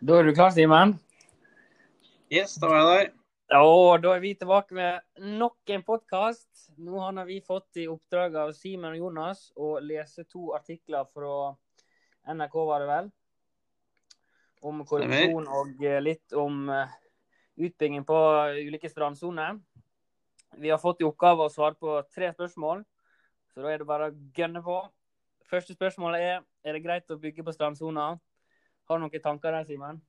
Da er du klar, Simen? Yes, da var jeg der. Og da er vi tilbake med nok en podkast. Nå har vi fått i oppdrag av Simen og Jonas å lese to artikler fra NRK, var det vel? Om korrupsjon og eh, litt om eh, utbygging på ulike strandsoner. Vi har fått i oppgave å svare på tre spørsmål, så da er det bare å gønne på. Første spørsmål er er det greit å bygge på strandsona. Har du noen tanker der, Simen?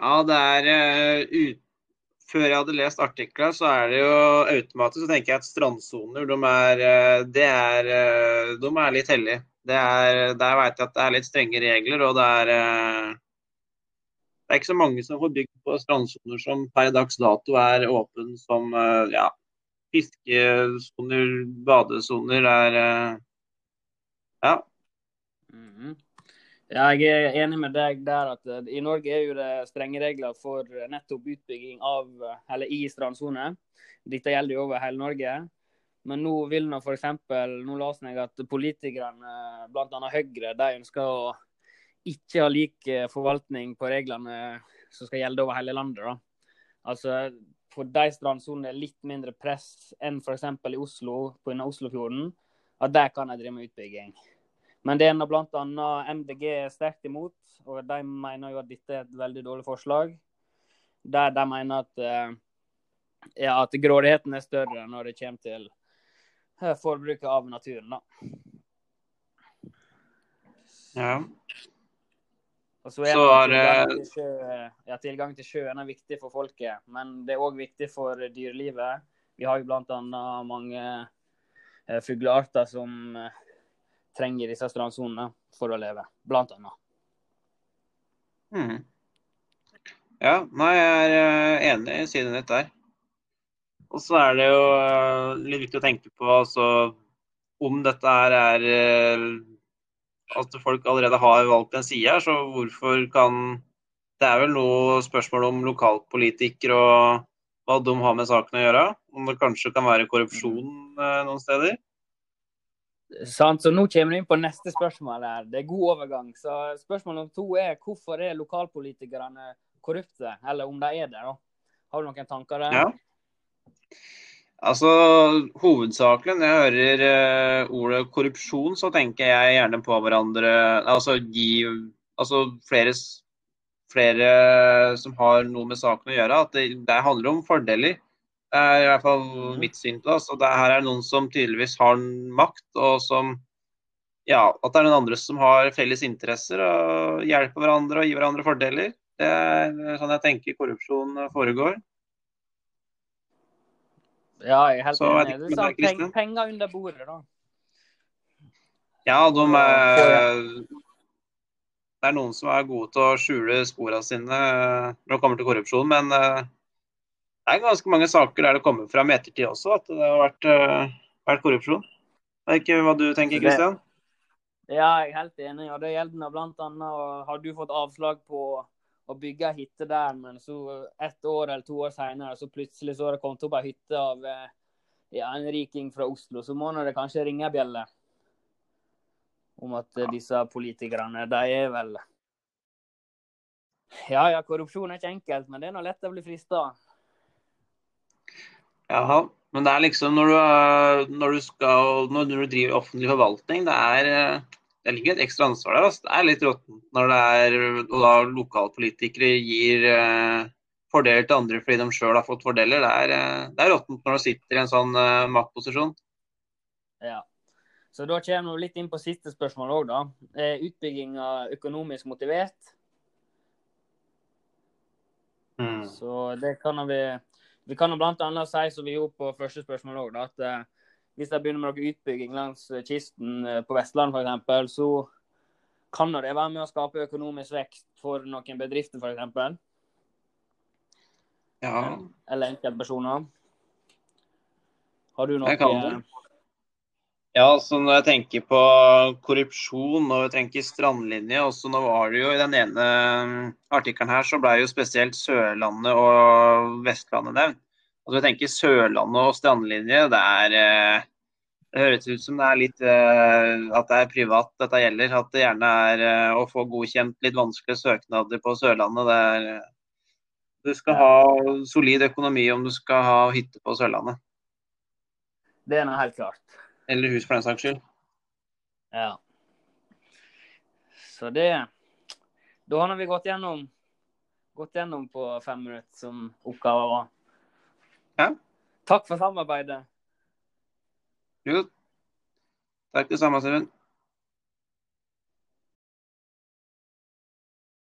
Ja, det er uh. Før jeg hadde lest artikler, så er det jo automatisk så tenker jeg at strandsoner, de er, de er, uh, de er litt hellige. Det er, der veit jeg at det er litt strenge regler, og det er Det er ikke så mange som får bygd på strandsoner som per dags dato er åpne som ja, fiskesoner, badesoner. er Ja. Mm -hmm. Jeg er enig med deg der at uh, i Norge er jo det strenge regler for nettopp utbygging av, eller i strandsone. Dette gjelder jo over hele Norge. Men nå vil nå f.eks. Nå leste jeg at politikerne, bl.a. Høyre, de ønsker å ikke ha lik eh, forvaltning på reglene som skal gjelde over hele landet. da. Altså, For de strandsonene er litt mindre press enn f.eks. i Oslo, på Oslofjorden, at der kan de drive med utbygging. Men det er bl.a. MDG sterkt imot, og de mener jo at dette er et veldig dårlig forslag. Der de mener at, eh, ja, at grådigheten er større når det kommer til eh, forbruket av naturen. da. Ja. Og så er så er tilgang, til sjø, ja, tilgang til sjøen er viktig for folket, men det er òg viktig for dyrelivet. Vi har jo bl.a. mange eh, fuglearter som trenger disse strandsonene for å leve, blant annet. Mm. Ja, nei, jeg er eh, enig i siden ditt der. Og så er det jo eh, litt viktig å tenke på altså, om dette her er At at folk allerede har valgt en side her, så hvorfor kan Det er vel noe spørsmål om lokalpolitikere og hva de har med saken å gjøre. Om det kanskje kan være korrupsjon noen steder. Sant, så Nå kommer vi inn på neste spørsmål. her. Det er god overgang. Så Spørsmål nummer to er hvorfor er lokalpolitikerne korrupte, eller om de er det. da? Har du noen tanker der? Ja. Altså, Hovedsakelig når jeg hører uh, ordet korrupsjon, så tenker jeg gjerne på hverandre Altså gi altså flere, flere som har noe med saken å gjøre. At det, det handler om fordeler. Det er i hvert fall mm. mitt syn på det. Så det her er noen som tydeligvis har makt, og som Ja, at det er noen andre som har felles interesser og hjelper hverandre og gir hverandre fordeler. Det er sånn jeg tenker korrupsjon foregår. Ja, jeg er helt enig. Du sa peng, penger under bordet, da. Ja, de er Det er noen som er gode til å skjule sporene sine når det kommer til korrupsjon, men eh, det er ganske mange saker der det kommer fram i ettertid også at det har vært, uh, vært korrupsjon. Det er ikke hva du tenker, Kristian? Ja, jeg er helt enig. og Det gjelder bl.a. har du fått avslag på å bygge ei hytte der, men så ett år eller to år senere så plutselig så har det kommet opp ei hytte av eh, ja, en riking fra Oslo, så må det kanskje ringe ei bjelle om at ja. disse politikerne, de er vel Ja ja, korrupsjon er ikke enkelt, men det er nå lett å bli frista. Jaha. Men det er liksom når du, når du, skal, når du driver offentlig forvaltning, det er det ligger et ekstra ansvar der. Altså. Det er litt råttent når det er, lokalpolitikere gir eh, fordeler til andre fordi de sjøl har fått fordeler. Det er, eh, det er råttent når du sitter i en sånn eh, maktposisjon. Ja. Så da kommer vi litt inn på siste spørsmål òg, da. Er utbygginga økonomisk motivert? Mm. Så det kan vi vi kan bl.a. si, som vi gjorde på første spørsmål òg, at eh, hvis de begynner med noe utbygging langs eh, kysten eh, på Vestlandet f.eks., så kan det være med å skape økonomisk vekst for noen bedrifter f.eks. Ja. Eller enkeltpersoner. Har du noe ja, så når jeg tenker på korrupsjon og vi tenker strandlinje også Nå var det jo i den ene artikkelen her, så ble jo spesielt Sørlandet og Vestlandet nevnt. Altså jeg tenker Sørlandet og strandlinje, det er, eh, Det høres ut som det er litt eh, at det er privat dette gjelder. At det gjerne er eh, å få godkjent litt vanskelige søknader på Sørlandet. Det er, du skal ha solid økonomi om du skal ha hytte på Sørlandet. Det er nå helt klart. Eller hus, for den saks skyld. Ja. Så det Da har vi gått gjennom, gått gjennom på fem minutter som oppgaver var. Ja. Takk for samarbeidet. Jo. Takk det samme, Steven.